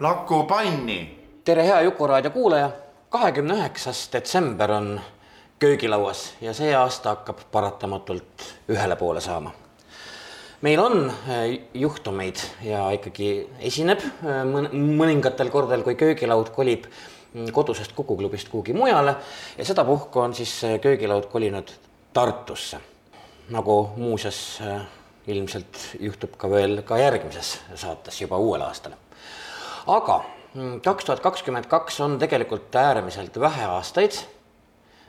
Laku panni. tere, hea Jukuraadio kuulaja. kahekümne üheksas detsember on köögilauas ja see aasta hakkab paratamatult ühele poole saama. meil on äh, juhtumeid ja ikkagi esineb äh, mõningatel kordadel, kui köögilaud kolib mm, kodusest Kuku klubist kuhugi mujale ja sedapuhku on siis äh, köögilaud kolinud Tartusse. nagu muuseas ilmselt juhtub ka veel ka järgmises saates juba uuel aastal aga mm, kaks tuhat kakskümmend kaks on tegelikult äärmiselt vähe aastaid,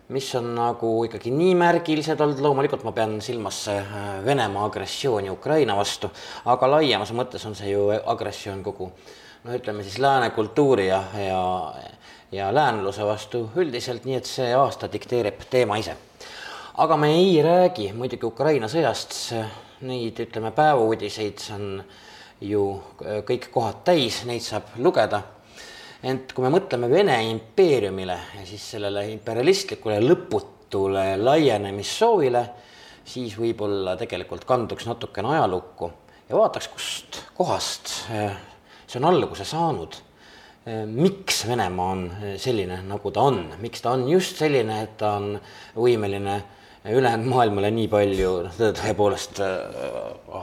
mis on nagu ikkagi nii märgilised olnud, loomulikult ma pean silmas äh, Venemaa agressiooni Ukraina vastu, aga laiemas mõttes on see ju agressioon kogu no ütleme siis lääne kultuuri ja, ja, ja läänluse vastu üldiselt, nii et see aasta dikteerib teema ise. aga me ei räägi muidugi Ukraina sõjast, neid, ütleme, päevauudiseid on ju äh, kõik kohad täis, neid saab lugeda. ent kui me mõtleme Vene impeeriumile ja siis sellele imperialistlikule lõputule laienemissoovile, siis võib-olla tegelikult kanduks natukene ajalukku ja vaataks, kust kohast äh, see on alguse saanud. Äh, miks Venemaa on selline, nagu ta on, miks ta on just selline, et ta on võimeline ülejäänud maailmale nii palju noh, tõepoolest äh,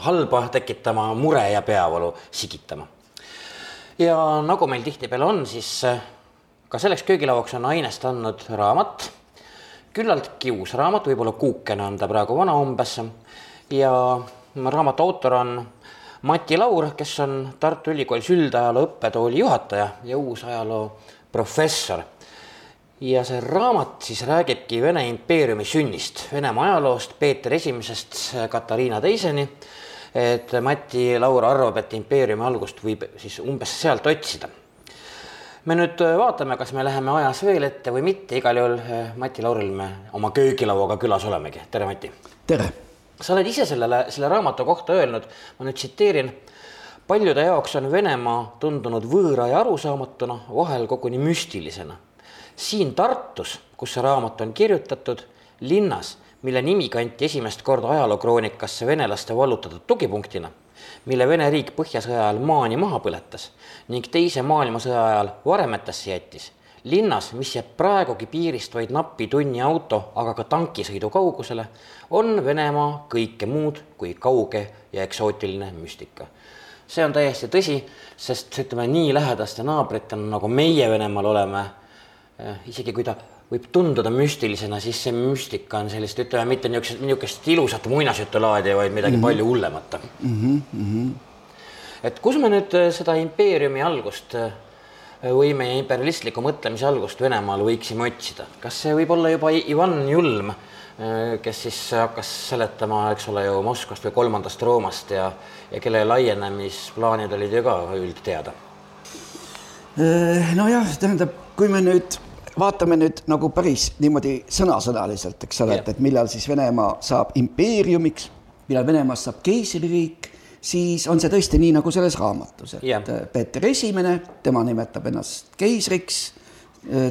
halba tekitama, mure ja peavalu sigitama. ja nagu meil tihtipeale on, siis äh, ka selleks köögilauaks on ainest andnud raamat, küllaltki uus raamat, võib-olla kuukene on ta praegu vana umbes. Ja raamatu autor on Mati Laur, kes on Tartu Ülikoolis üldajaloo õppetooli juhataja ja uusajaloo professor ja see raamat siis räägibki Vene impeeriumi sünnist, Venemaa ajaloost Peeter Esimesest Katariina Teiseni. et Mati Laur arvab, et impeeriumi algust võib siis umbes sealt otsida. me nüüd vaatame, kas me läheme ajas veel ette või mitte, igal juhul eh, Mati Lauril me oma köögilauaga külas olemegi, tere Mati. tere. sa oled ise sellele, selle raamatu kohta öelnud, ma nüüd tsiteerin paljude jaoks on Venemaa tundunud võõra ja arusaamatuna, vahel koguni müstilisena siin Tartus, kus see raamat on kirjutatud, linnas, mille nimi kanti esimest korda ajalookroonikasse venelaste vallutatud tugipunktina, mille Vene riik Põhjasõja ajal maani maha põletas ning Teise maailmasõja ajal varemetesse jättis, linnas, mis jääb praegugi piirist vaid napi tunni auto, aga ka tankisõidu kaugusele, on Venemaa kõike muud kui kauge ja eksootiline müstika. see on täiesti tõsi, sest ütleme, nii lähedaste naabritena, nagu meie Venemaal oleme isegi kui ta võib tunduda müstilisena, siis see müstika on sellist, ütleme mitte niisugust, niisugust ilusat muinasjutulaadi, vaid midagi mm -hmm. palju hullemat mm. -hmm. et kus me nüüd äh, seda impeeriumi algust äh, või meie imperialistliku mõtlemise algust Venemaal võiksime otsida, kas see võib olla juba Ivan Julm, äh, kes siis hakkas seletama, eks ole ju Moskvast või kolmandast Roomast ja, ja kelle laienemisplaanid olid ju ka üldteada? nojah, tähendab, kui me nüüd vaatame nüüd nagu päris niimoodi sõnasõnaliselt, eks ole, et, et millal siis Venemaa saab impeeriumiks, millal Venemaast saab keisririik, siis on see tõesti nii nagu selles raamatus, et yeah. Peeter Esimene, tema nimetab ennast keisriks,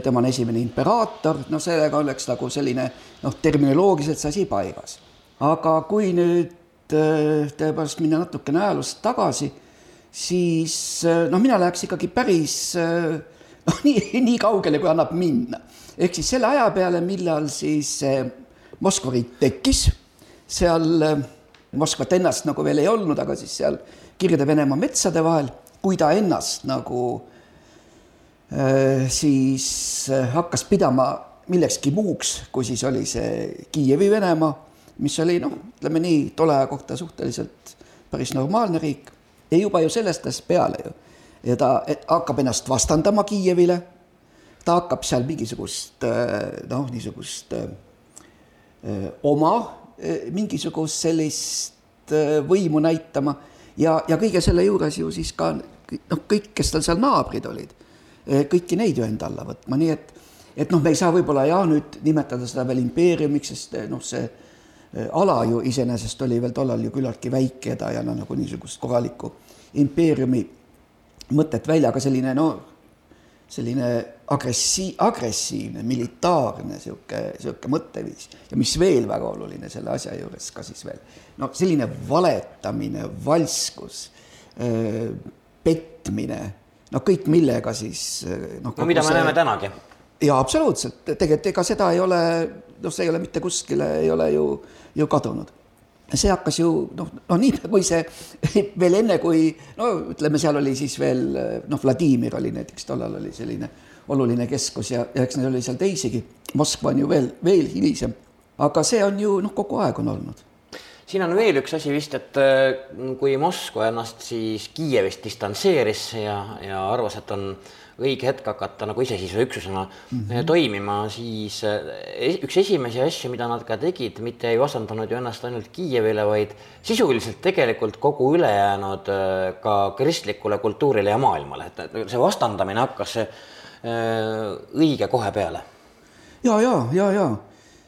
tema on esimene imperaator, no sellega oleks nagu selline noh, terminoloogiliselt see asi paigas. aga kui nüüd tõepoolest minna natukene ajaloos tagasi, siis noh, mina läheks ikkagi päris äh, noh, nii, nii kaugele, kui annab minna. ehk siis selle aja peale, millal siis Moskva riik tekkis, seal Moskvat ennast nagu veel ei olnud, aga siis seal Kirde-Venemaa metsade vahel, kui ta ennast nagu siis hakkas pidama millekski muuks, kui siis oli see Kiievi Venemaa, mis oli noh, ütleme nii, tolle aja kohta suhteliselt päris normaalne riik ja juba ju sellest ajast peale ju ja ta hakkab ennast vastandama Kiievile. ta hakkab seal mingisugust noh, niisugust oma mingisugust sellist võimu näitama ja, ja kõige selle juures ju siis ka noh, kõik, kes tal seal naabrid olid, kõiki neid ju enda alla võtma, nii et et noh, me ei saa võib-olla jah, nüüd nimetada seda veel impeeriumiks, sest noh, see ala ju iseenesest oli veel tollal ju küllaltki väike ja ta ei anna nagu niisugust korralikku impeeriumi mõtet välja, aga selline no selline agressi-, agressiivne, militaarne niisugune, niisugune mõtteviis ja mis veel väga oluline selle asja juures ka siis veel, no selline valetamine, valskus, petmine, no kõik, millega siis noh. no mida me see... näeme tänagi. jaa, absoluutselt, tegelikult ega seda ei ole, noh, see ei ole mitte kuskile, ei ole ju, ju kadunud see hakkas ju noh, no nii kui see veel enne, kui no ütleme, seal oli siis veel noh, Vladimir oli näiteks tollal oli selline oluline keskus ja, ja eks neid oli seal teisigi. Moskva on ju veel, veel hilisem, aga see on ju noh, kogu aeg on olnud siin on veel üks asi vist, et kui Moskva ennast siis Kiievist distantseeris ja, ja arvas, et on õige hetk hakata nagu iseseisva üksusena mm -hmm. toimima, siis eh, üks esimesi asju, mida nad ka tegid, mitte ei vastandanud ju ennast ainult Kiievile, vaid sisuliselt tegelikult kogu ülejäänud eh, ka kristlikule kultuurile ja maailmale, et see vastandamine hakkas õige kohe peale. ja, ja, ja, ja,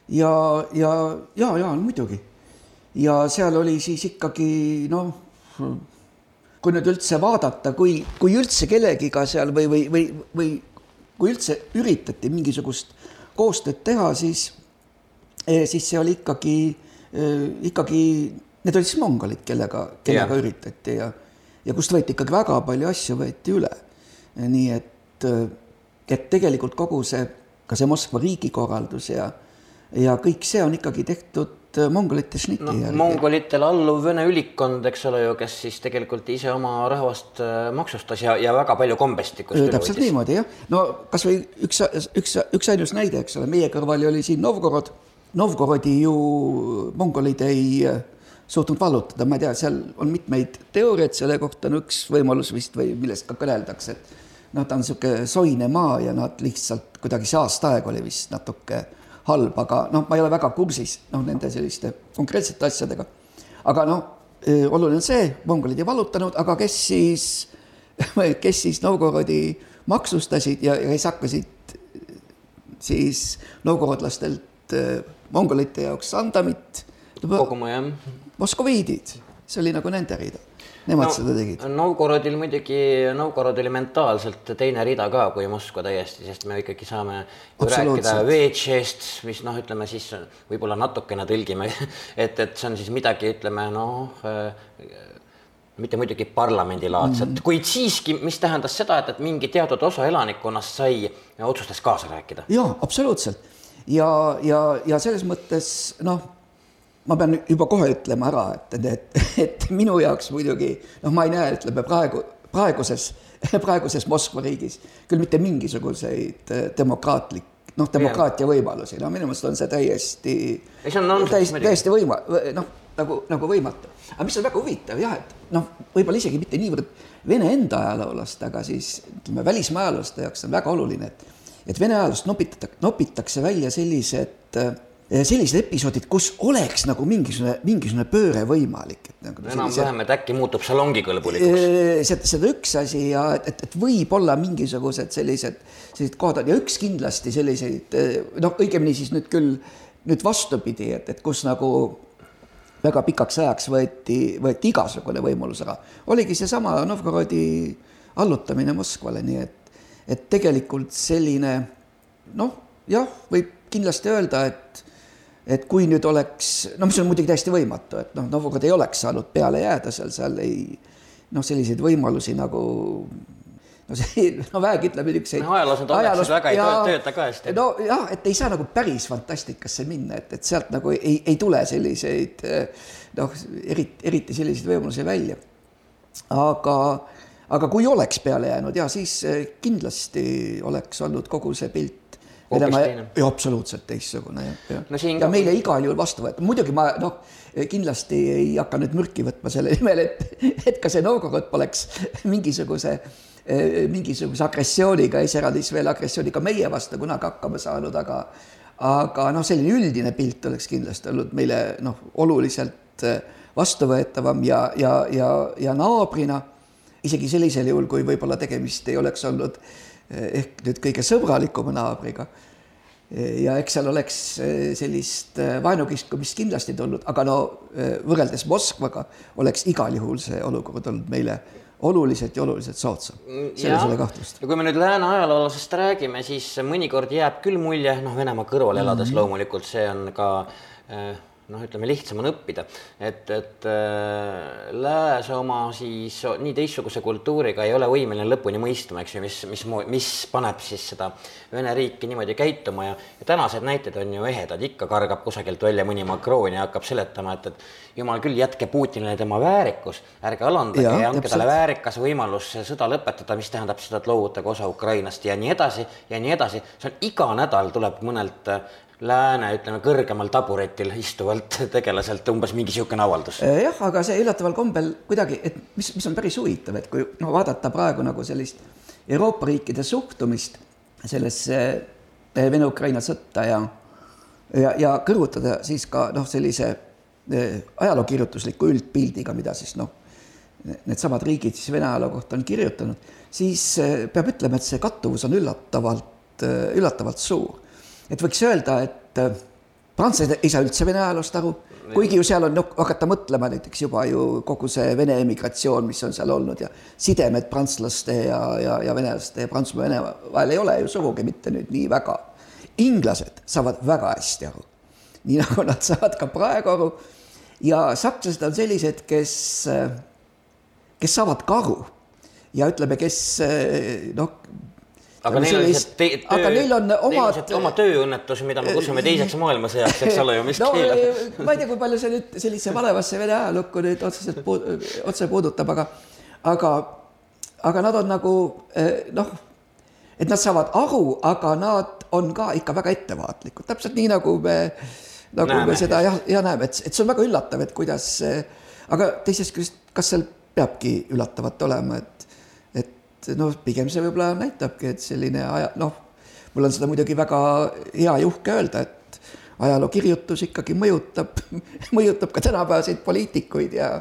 ja, ja, ja, ja muidugi. ja seal oli siis ikkagi noh kui nüüd üldse vaadata, kui, kui üldse kellegiga seal või, või, või, või kui üldse üritati mingisugust koostööd teha, siis, eh, siis see oli ikkagi, eh, ikkagi, need olid siis mongolid, kellega, kellega yeah. üritati ja, ja kust võeti ikkagi väga palju asju võeti üle. nii et, eh, et tegelikult kogu see, ka see Moskva riigikorraldus ja, ja kõik see on ikkagi tehtud Äh, mongolite šniti no, mongolitele alluv Vene ülikond, eks ole ju, kes siis tegelikult ise oma rahvast äh, maksustas ja, ja väga palju kombestikust. täpselt niimoodi jah, no kasvõi üks, üks, üks ainus näide, eks ole, meie kõrval oli siin Novgorod. Novgorodi ju mongolid ei äh, suutnud vallutada, ma ei tea, seal on mitmeid teooriaid selle kohta, no üks võimalus vist või millest ka kõneldakse, et noh, ta on niisugune soine maa ja nad lihtsalt kuidagi see aastaaeg oli vist natuke halb, aga noh, ma ei ole väga kursis noh, nende selliste konkreetsete asjadega. aga noh, oluline on see, mongolid ei vallutanud, aga kes siis, kes siis Novgorodi maksustasid ja, ja kes hakkasid siis novgorodlastelt mongolite jaoks sandamit. koguma jah. moskoviidid, see oli nagu nende rida nemad no, seda tegid. Novgorodil muidugi, Novgorod oli mentaalselt teine rida ka kui Moskva täiesti, sest me ikkagi saame rääkida Veetšest, mis noh, ütleme siis võib-olla natukene tõlgime, et, et see on siis midagi, ütleme noh äh, mitte muidugi parlamendilaadset mm, -hmm. kuid siiski, mis tähendas seda, et, et mingi teatud osa elanikkonnast sai ja otsustas kaasa rääkida. jaa, absoluutselt. ja, ja, ja selles mõttes noh ma pean juba kohe ütlema ära, et, et, et minu jaoks muidugi noh, ma ei näe, ütleme praegu, praeguses, praeguses Moskva riigis küll mitte mingisuguseid äh, demokraatlik, noh, demokraatia võimalusi, no minu meelest on see täiesti, täiesti, täiesti võima-, noh, nagu, nagu võimatu. aga mis on väga huvitav jah, et noh, võib-olla isegi mitte niivõrd Vene enda ajaloolast, aga siis ütleme, välismaa ajaloolaste jaoks on väga oluline, et et Vene ajaloost nopitatakse, nopitakse välja sellised äh, sellised episoodid, kus oleks nagu mingisugune, mingisugune pööre võimalik. Nagu enam-vähem, et äkki muutub salongikõlbulikuks. seda, seda üks asi ja et, et, et võib-olla mingisugused sellised, sellised kohad on ja üks kindlasti selliseid noh, õigemini siis nüüd küll nüüd vastupidi, et, et kus nagu väga pikaks ajaks võeti, võeti igasugune võimalus ära, oligi seesama Novgorodi allutamine Moskvale, nii et, et tegelikult selline noh, jah, võib kindlasti öelda, et et kui nüüd oleks, no mis on muidugi täiesti võimatu, et noh, Novgorod ei oleks saanud peale jääda seal, seal ei noh, selliseid võimalusi nagu no see, no vähegi ütleme niisuguseid no need oleksid väga ei tööta ka hästi. nojah, et ei saa nagu päris fantastikasse minna, et, et sealt nagu ei, ei tule selliseid noh, eriti, eriti selliseid võimalusi välja. aga, aga kui oleks peale jäänud ja siis kindlasti oleks olnud kogu see pilt Venemaa ja absoluutselt teistsugune jah, jah. No. ja ka... meile igal juhul vastu võetud, muidugi ma noh, kindlasti ei hakka nüüd mürki võtma selle nimel, et, et ka see Novgorod poleks mingisuguse mingisuguse agressiooniga, iseäranis veel agressiooniga meie vastu kunagi hakkama saanud, aga aga noh, selline üldine pilt oleks kindlasti olnud meile noh, oluliselt vastuvõetavam ja, ja, ja, ja naabrina. Isegi sellisel juhul, kui võib-olla tegemist ei oleks olnud ehk nüüd kõige sõbralikuma naabriga ja eks seal oleks eh, sellist eh, vaenukiskumist kindlasti tulnud, aga no eh, võrreldes Moskvaga oleks igal juhul see olukord olnud meile oluliselt ja oluliselt soodsam, selles ei ole kahtlust. ja kui me nüüd lääne ajaloolasest räägime, siis mõnikord jääb küll mulje, noh, Venemaa kõrval elades mm -hmm. loomulikult see on ka äh, noh, ütleme lihtsam on õppida, et, et äh, lääs oma siis nii teistsuguse kultuuriga ei ole võimeline lõpuni mõistma, eks ju, mis, mis, mis paneb siis seda Vene riiki niimoodi käituma ja, ja tänased näited on ju ehedad, ikka kargab kusagilt välja mõni Macron ja hakkab seletama, et, et jumal küll, jätke Putinile tema väärikus, ärge alandage ja, ja andke talle väärikas võimalus sõda lõpetada, mis tähendab seda, et loovutage osa Ukrainast ja nii edasi ja nii edasi. see on iga nädal tuleb mõnelt lääne, ütleme kõrgemal taburetil istuvalt tegelaselt umbes mingi niisugune avaldus. Äh, jah, aga see üllataval kombel kuidagi, et mis, mis on päris huvitav, et kui no vaadata praegu nagu sellist Euroopa riikide suhtumist sellesse äh, Vene-Ukraina sõtta ja ja, ja kõrvutada siis ka noh, sellise äh, ajalookirjutusliku üldpildiga, mida siis noh, needsamad riigid siis Vene ajaloo kohta on kirjutanud, siis peab ütlema, et see kattuvus on üllatavalt, üllatavalt suur et võiks öelda, et äh, prantslased ei saa üldse Vene ajaloost aru, kuigi ju seal on noh, hakata mõtlema näiteks juba ju kogu see Vene emigratsioon, mis on seal olnud ja sidemed prantslaste ja, ja, ja venelaste ja Prantsusmaa Vene vahel ei ole ju sugugi mitte nüüd nii väga. inglased saavad väga hästi aru, nii nagu nad saavad ka praegu aru. Ja sakslased on sellised, kes, äh, kes saavad ka aru ja ütleme, kes äh, noh, aga neil on lihtsalt töö, aga neil on omad. oma tööõnnetus, mida me kutsume teiseks maailmasõjaks, eks ole ju, mis no, keelab. ma ei tea, kui palju see nüüd sellise malevasse Vene ajalukku nüüd otseselt puud, otse puudutab, aga, aga, aga nad on nagu eh, noh, et nad saavad aru, aga nad on ka ikka väga ettevaatlikud, täpselt nii nagu me, nagu näeme. me seda jah, ja näeme, et, et see on väga üllatav, et kuidas, aga teisest küljest, kas seal peabki üllatavat olema, et et noh, pigem see võib-olla näitabki, et selline aja, noh, mul on seda muidugi väga hea ja uhke öelda, et ajalookirjutus ikkagi mõjutab, mõjutab ka tänapäevaseid poliitikuid ja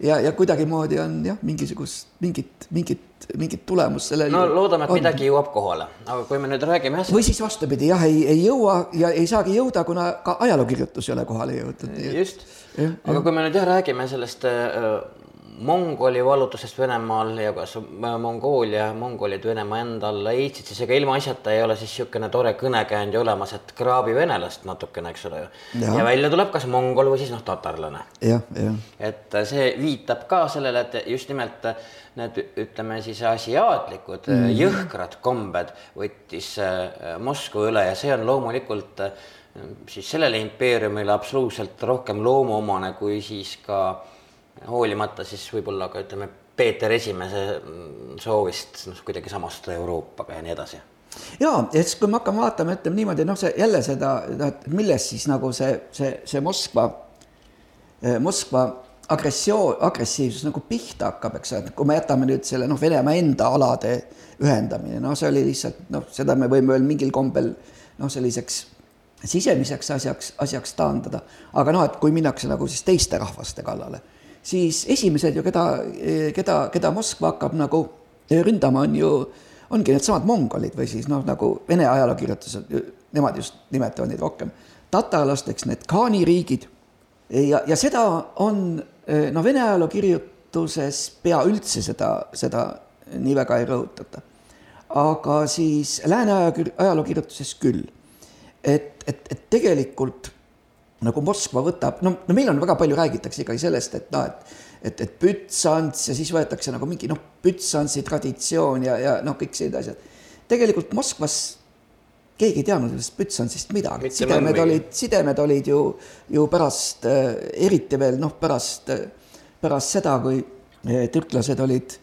ja, ja kuidagimoodi on jah, mingisugust, mingit, mingit, mingit tulemust sellel. no loodame, et on. midagi jõuab kohale, aga kui me nüüd räägime. või siis vastupidi jah, ei, ei jõua ja ei saagi jõuda, kuna ka ajalookirjutus ei ole kohale jõudnud. just, aga kui me nüüd jah räägime sellest äh, Mongoli vallutusest Venemaal ja kas Mongoolia, mongolid Venemaa enda alla heitsid, siis ega ilmaasjata ei ole siis niisugune tore kõnekäänd ju olemas, et kraabi venelast natukene, eks ole ju. ja välja tuleb kas mongol või siis noh, tatarlane. et see viitab ka sellele, et just nimelt need, ütleme siis asiaatlikud mm -hmm. jõhkrad kombed võttis äh, Moskva üle ja see on loomulikult äh, siis sellele impeeriumile absoluutselt rohkem loomuomane kui siis ka hoolimata siis võib-olla ka ütleme, Peeter Esimese soovist noh, kuidagi samastuda Euroopaga ja nii edasi. ja, ja siis, kui me hakkame vaatama, ütleme niimoodi, noh, see jälle seda, noh, et millest siis nagu see, see, see Moskva, eh, Moskva agressioon, agressiivsus nagu pihta hakkab, eks ole, kui me jätame nüüd selle noh, Venemaa enda alade ühendamine, no see oli lihtsalt noh, seda me võime veel mingil kombel noh, selliseks sisemiseks asjaks, asjaks taandada, aga noh, et kui minnakse nagu siis teiste rahvaste kallale siis esimesed ju, keda, keda, keda Moskva hakkab nagu ründama, on ju, ongi needsamad mongolid või siis noh, nagu Vene ajalookirjutused, nemad just nimetavad neid rohkem tatarlasteks, need Khaani riigid. ja, ja seda on noh, Vene ajalookirjutuses pea üldse seda, seda nii väga ei rõhutata. aga siis lääne ajalookirjutuses küll. et, et, et tegelikult nagu Moskva võtab, no, no meil on väga palju räägitakse ikkagi sellest, et noh, et et, et Bütsants ja siis võetakse nagu mingi noh, Bütsantsi traditsioon ja, ja noh, kõik sellised asjad. tegelikult Moskvas keegi ei teadnud sellest Bütsantsist midagi, sidemed olid, sidemed olid ju, ju pärast äh,, eriti veel noh, pärast äh,, pärast seda, kui äh, türklased olid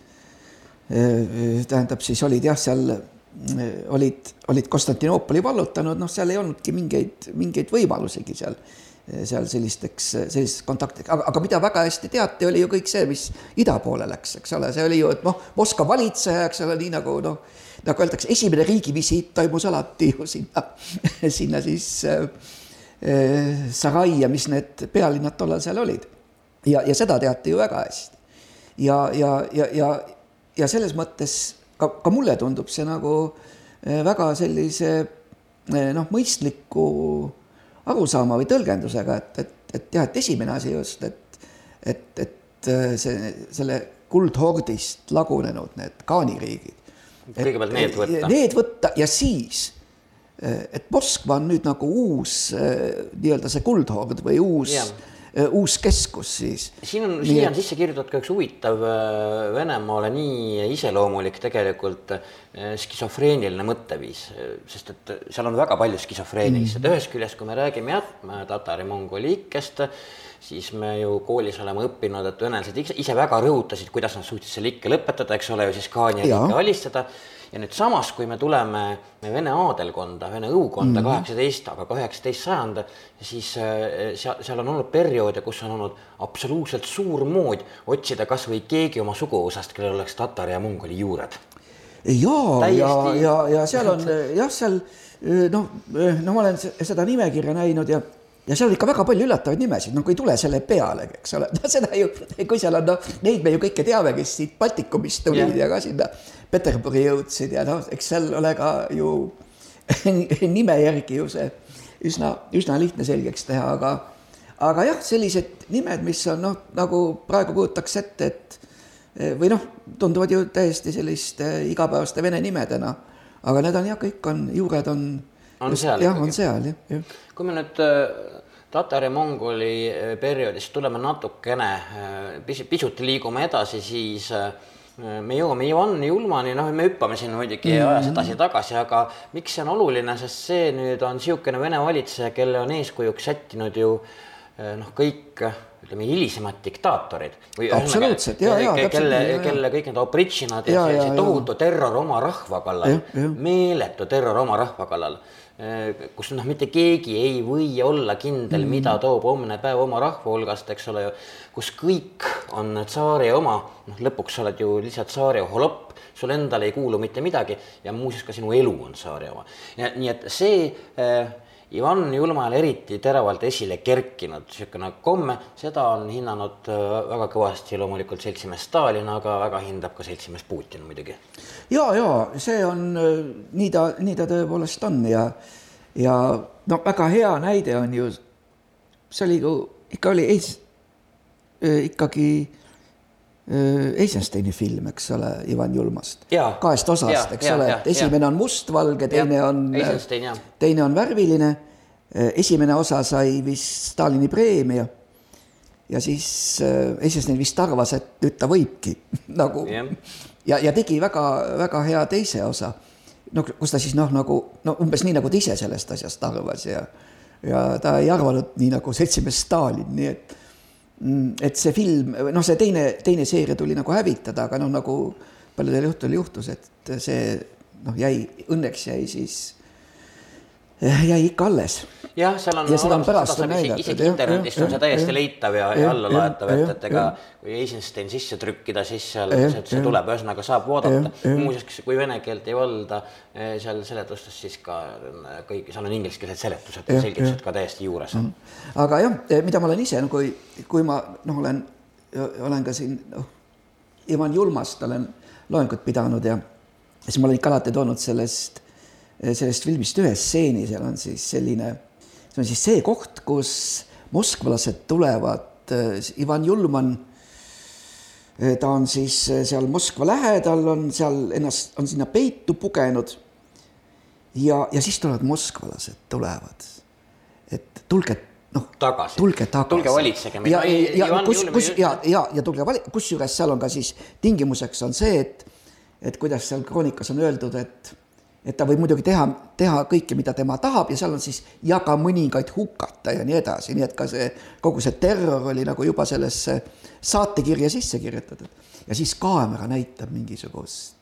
äh,, tähendab siis olid jah, seal olid, olid Konstantinoopoli vallutanud, noh, seal ei olnudki mingeid, mingeid võimalusigi seal, seal sellisteks, sellisteks kontaktideks, aga, aga mida väga hästi teati, oli ju kõik see, mis ida poole läks, eks ole, see oli ju, et noh, Moskva valitseja, eks ole, nii nagu noh, nagu öeldakse, esimene riigivisiit toimus alati ju sinna, sinna siis äh, Sarai ja mis need pealinnad tollal seal olid. ja, ja seda teati ju väga hästi. ja, ja, ja, ja, ja selles mõttes ka, ka mulle tundub see nagu väga sellise noh, mõistliku arusaama või tõlgendusega, et, et, et jah, et esimene asi just, et, et, et see, selle kuldhordist lagunenud need kaaniriigid kõigepealt need võtta. Need võtta ja siis, et Moskva on nüüd nagu uus nii-öelda see kuldhord või uus yeah uus keskus siis. siin on, siia on sisse kirjutatud ka üks huvitav Venemaale nii iseloomulik tegelikult skisofreeniline mõtteviis, sest et seal on väga palju skisofreenilist mm, et ühest küljest, kui me räägime jah, tatari-mongoli ikkest, siis me ju koolis oleme õppinud, et venelased ise väga rõhutasid, kuidas nad suutsid selle ikke lõpetada, eks ole ju, siis Kaani ikke alistada. Ja nüüd samas, kui me tuleme Vene aadelkonda, Vene õukonda mhm. kaheksateist mm, -hmm. aga ka üheksateist sajand, siis äh, seal, seal on olnud perioode, kus on olnud absoluutselt suur mood otsida kas või keegi oma suguvõsast, kellel oleks tatari ja mongoli juured. ja, ja, ja, ja seal on jah, seal noh, no ma olen seda nimekirja näinud ja ja seal ikka väga palju üllatavaid nimesid, kui ei tule selle pealegi, eks ole, seda ju, kui seal on, noh, neid me ju kõike teame, kes siit Baltikumist tulid ja. ja ka sinna Peterburi jõudsid ja noh, eks seal ole ka ju nime järgi ju see üsna, üsna lihtne selgeks teha, aga aga jah, sellised nimed, mis on noh, nagu praegu kujutaks ette, et või noh, tunduvad ju täiesti selliste igapäevaste vene nimedena, aga need on jah, kõik on, juured on on seal jah, on seal jah, jah. kui me nüüd äh, Tatari-Mongoli äh, perioodist tuleme natukene äh, pisut, pisut liigume edasi, siis me jõuame Ivan Julmani, noh, me hüppame siin muidugi mm -hmm. ajas edasi-tagasi, aga miks see on oluline, sest see nüüd on niisugune Vene valitseja, kelle on eeskujuks sättinud ju noh, kõik ütleme, hilisemad diktaatorid. absoluutselt, ja, ja. kelle, kelle kõik need opritšinad ja, ja see, tohutu terror oma rahva kallal, meeletu terror oma rahva kallal kus noh, mitte keegi ei või olla kindel mm, -hmm. mida toob homne päev oma rahva hulgast, eks ole ju, kus kõik on tsaari oma, noh, lõpuks sa oled ju lihtsalt tsaari holopp, sul endal ei kuulu mitte midagi ja muuseas ka sinu elu on tsaari oma. nii et see äh, Ivan Julmal eriti teravalt esile kerkinud niisugune komme, seda on hinnanud äh, väga kõvasti loomulikult seltsimees Stalin, aga väga hindab ka seltsimees Putin muidugi. ja, ja see on, äh, nii ta, nii ta tõepoolest on ja, ja no väga hea näide on ju, see oli ju, ikka oli ees, äh, ikkagi Eisensteini film, eks ole, Ivan Julmast. kahest osast, eks ja, ole, et esimene ja. on mustvalge, teine ja. on, teine on värviline. esimene osa sai vist Stalini preemia. ja siis Eisenstein vist arvas, et nüüd ta võibki nagu ja, ja, ja tegi väga-väga hea teise osa. no kus ta siis noh, nagu no umbes nii, nagu ta ise sellest asjast arvas ja, ja ta ei arvanud nii nagu seltsimees Stalin, nii et et see film, noh, see teine, teine seeria tuli nagu hävitada, aga noh, nagu paljudel juhtudel juhtus, et see noh, jäi, õnneks jäi siis, jäi ikka alles. jah, seal on ja seda on pärast on näidatud. isegi internetist on see täiesti ja, leitav ja, ja alla laetav, et, et ega kui Eisenstein sisse trükkida, siis seal ja, see, see tuleb, ühesõnaga saab vaadata. muuseas, kui vene keelt ei valda eh, seal seletustes, siis ka kõik, seal on ingliskeelsed seletused, selgitused ka täiesti juures mm. aga jah, eh, mida ma olen ise, kui, kui ma noh, olen, olen ka siin noh, Ivan Julmast olen loengut pidanud ja siis ma olen ikka alati toonud sellest, eh, sellest filmist ühe stseeni, seal on siis selline, see on siis see koht, kus moskvalased tulevad, eh, Ivan Julman, ta on siis seal Moskva lähedal, on seal ennast, on sinna peitu pugenud ja, ja siis tulevad moskvalased, tulevad, et tulge noh, tulge tagasi. tulge valitsege meid. ja, ja, ja kus, kus ja, ja, ja tulge vali-, kusjuures seal on ka siis tingimuseks on see, et, et kuidas seal kroonikas on öeldud, et, et ta võib muidugi teha, teha kõike, mida tema tahab ja seal on siis ja ka mõningaid hukata ja nii edasi, nii et ka see, kogu see terror oli nagu juba sellesse saatekirja sisse kirjutatud. ja siis kaamera näitab mingisugust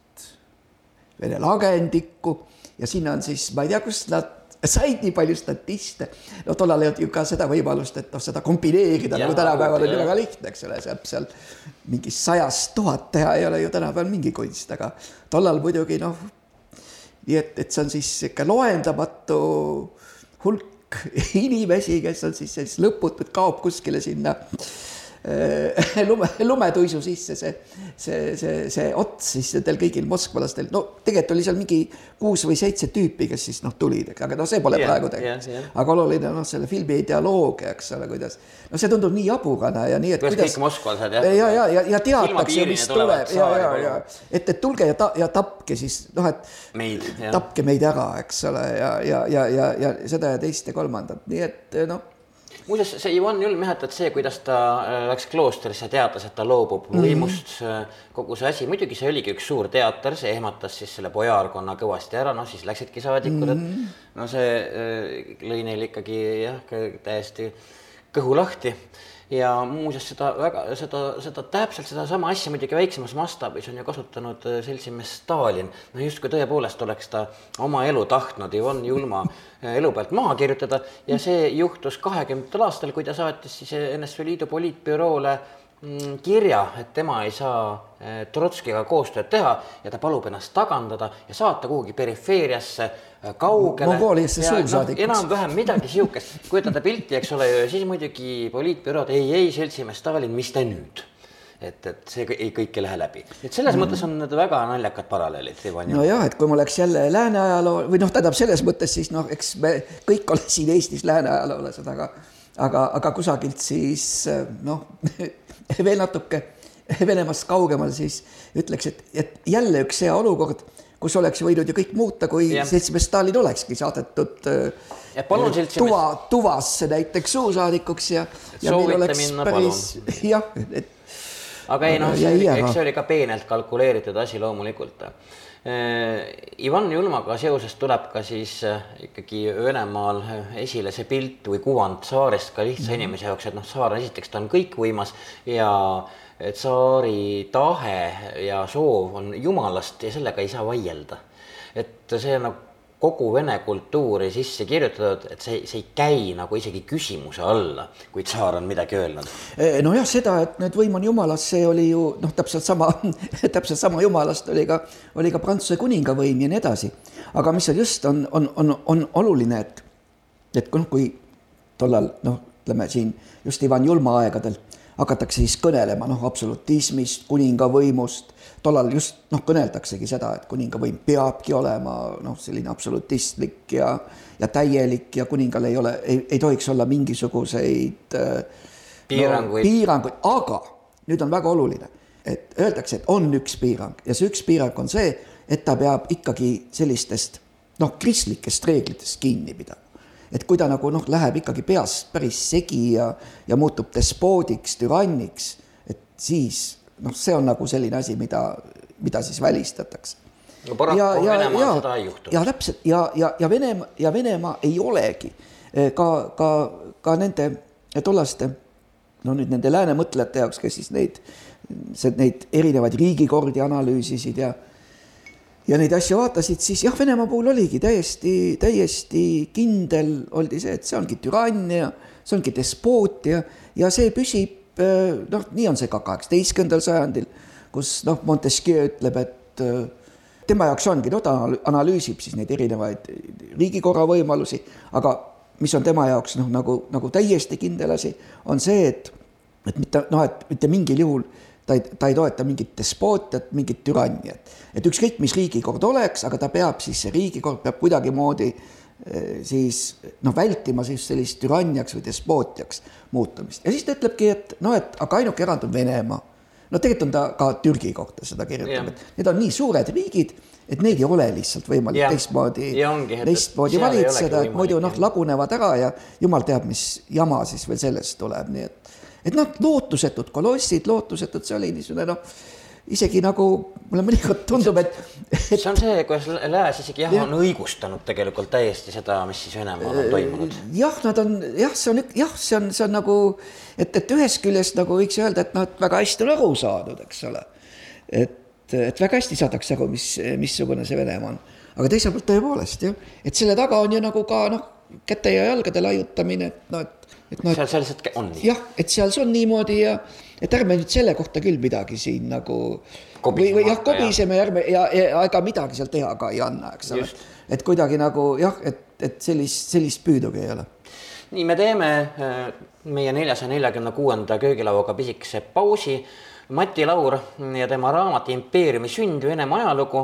Vene lagendikku ja sinna on siis, ma ei tea, kust nad said nii palju statiste. no tollal ei olnud ju ka seda võimalust, et noh, seda kombineerida nagu tänapäeval on ju väga lihtne, eks ole, saab seal mingi sajast tuhat teha ei ole ju tänapäeval mingi kunst, aga tollal muidugi noh, nii et, et see on siis ikka loendamatu hulk inimesi, kes on siis sellist lõputut, kaob kuskile sinna Äh, lume, lumetuisu sisse see, see, see, see ots siis nendel kõigil moskvalastel, no tegelikult oli seal mingi kuus või seitse tüüpi, kes siis noh, tulid, aga noh, see pole yeah, praegu tegelikult yeah,. Yeah. aga oluline on noh, selle filmi ideoloogia, eks ole, kuidas, no see tundub nii jaburana ja nii, et kuidas, kuidas kõik moskvalased jah. ja, ja, ja, ja teatakse, mis tuleb ja, ja, ja et, et tulge ja ta-, ja tapke siis noh, et meid, tapke meid ära, eks ole, ja, ja, ja, ja, ja seda ja teist ja kolmandat, nii et noh muuseas, see Ivan Julm jah, et, et see, kuidas ta äh, läks kloostrisse, teatas, et ta loobub mm -hmm. võimust, kogu see asi, muidugi see oligi üks suur teater, see ehmatas siis selle bojaarkonna kõvasti ära, noh siis läksidki saadikud mm, -hmm. et mhm. no see äh, lõi neil ikkagi jah, täiesti kõhu lahti ja muuseas seda väga, seda, seda täpselt sedasama asja muidugi väiksemas mastaabis on ju kasutanud äh, seltsimees Stalin. no justkui tõepoolest oleks ta oma elu tahtnud Ivan Julma äh, elu pealt maha kirjutada ja see juhtus kahekümnendatel aastal, kui ta saatis siis NSV Liidu poliitbüroole Mm, kirja, et tema ei saa eh, Trotskiga koostööd teha ja ta palub ennast tagandada ja saata kuhugi perifeeriasse eh, kaugele. Mongooliasse suursaadikuks no,. enam-vähem midagi sihukest, kujutate pilti, eks ole, ja siis muidugi poliitbürood, ei, ei, seltsimees Stalin, mis te nüüd et, et see ei, kõik ei lähe läbi. et selles mm. mõttes on need väga naljakad paralleelid. nojah, et kui ma oleks jälle lääne ajaloo või noh, tähendab selles mõttes siis noh, eks me kõik ole siin Eestis lääne ajaloolased, aga aga, aga kusagilt siis noh veel natuke Venemaast kaugemal, siis ütleks, et, et jälle üks hea olukord, kus oleks võinud ju kõik muuta, kui seltsimees Stalin olekski saadetud ja palun seltsimees tuva, tuvasse näiteks suursaadikuks ja, ja meil oleks minna, päris jah, et aga ei noh, eks see oli ka peenelt kalkuleeritud asi loomulikult Äh, Ivan Julmaga seoses tuleb ka siis äh, ikkagi Venemaal äh, esile see pilt või kuvand saarest ka lihtsa mhm. inimese jaoks, et noh, saar esiteks ta on kõikvõimas ja tsaari tahe ja soov on jumalast ja sellega ei saa vaielda. et see nagu kogu vene kultuuri sisse kirjutatud, et see, see ei käi nagu isegi küsimuse alla, kui tsaar on midagi öelnud. E, nojah, seda, et nüüd võim on jumalast, see oli ju noh, täpselt sama täpselt sama jumalast oli ka, oli ka Prantsuse kuningavõim ja nii edasi. aga mis seal just on, on, on, on oluline, et, et noh, kui tollal noh, ütleme siin just Ivan Julma aegadel hakatakse siis kõnelema noh, absolutismist, kuningavõimust tollal just noh, kõneldaksegi seda, et kuningavõim peabki olema noh, selline absolutistlik ja, ja täielik ja kuningal ei ole, ei, tohiks olla mingisuguseid piiranguid no,, piiranguid, aga nüüd on väga oluline, et öeldakse, et on üks piirang ja see üks piirang on see, et ta peab ikkagi sellistest noh, kristlikest reeglitest kinni pidama. Et kui ta nagu noh, läheb ikkagi peast päris segi ja, ja muutub despoodiks, türanniks, et siis noh, see on nagu selline asi, mida, mida siis välistatakse. no paraku Venemaal seda ei juhtu. ja täpselt ja, ja, ja Venemaa ja Venemaa ei olegi eh, ka, ka, ka nende tollaste no nüüd nende lääne mõtlejate jaoks, kes siis neid, neid erinevaid riigikordi analüüsisid ja ja neid asju vaatasid, siis jah, Venemaa puhul oligi täiesti, täiesti kindel oldi see, et see ongi türannia, see ongi despootia ja see püsib noh, nii on see ka kaheksateistkümnendal sajandil, kus noh, Montesquieu ütleb, et äh, tema jaoks ongi, no ta analüüsib siis neid erinevaid riigikorra võimalusi, aga mis on tema jaoks noh, nagu, nagu täiesti kindel asi, on see, et, et mitte noh, et mitte mingil juhul ta ei, ta ei toeta mingit despootiat, mingit türanniat. et ükskõik, mis riigikord oleks, aga ta peab siis, see riigikord peab kuidagimoodi äh, Eh, siis noh, vältima siis sellist türanniaks või despootiaks muutumist ja siis ta ütlebki, et noh, et aga ainuke erand on Venemaa. no tegelikult on ta ka Türgi kohta seda kirjutanud, et need on nii suured riigid, et neid ei ole lihtsalt võimalik ja. teistmoodi, teistmoodi valitseda, et muidu noh, lagunevad ära ja jumal teab, mis jama siis veel sellest tuleb, nii et et noh, lootusetud kolossid, lootusetud, see oli niisugune noh isegi nagu mulle mõnikord tundub, et, et.... see on see, kuidas lääs isegi jah ja. on õigustanud tegelikult täiesti seda, mis siis Venemaal on toimunud. jah, nad on jah, see on jah, see on, see on nagu, et, et ühest küljest nagu võiks öelda, et et väga hästi on aru saadud, eks ole. et et väga hästi saadakse aru, mis, missugune see Venemaa on. aga teiselt poolt tõepoolest jah, et selle taga on ju nagu ka noh, käte ja jalgade laiutamine, et noh, et, et noh. seal, seal lihtsalt on nii. jah, et seal see on niimoodi ja, et ärme nüüd selle kohta küll midagi siin nagu. või, või jah, kobiseme ja ärme ja, ja ega midagi seal teha ka ei anna, eks ole. et kuidagi nagu jah, et, et sellist, sellist püüdugi ei ole nii, me teeme äh, meie neljasaja neljakümne kuuenda köögilauaga pisikese pausi. Mati Laur ja tema raamat Impeeriumi sünd, Venemaa ajalugu.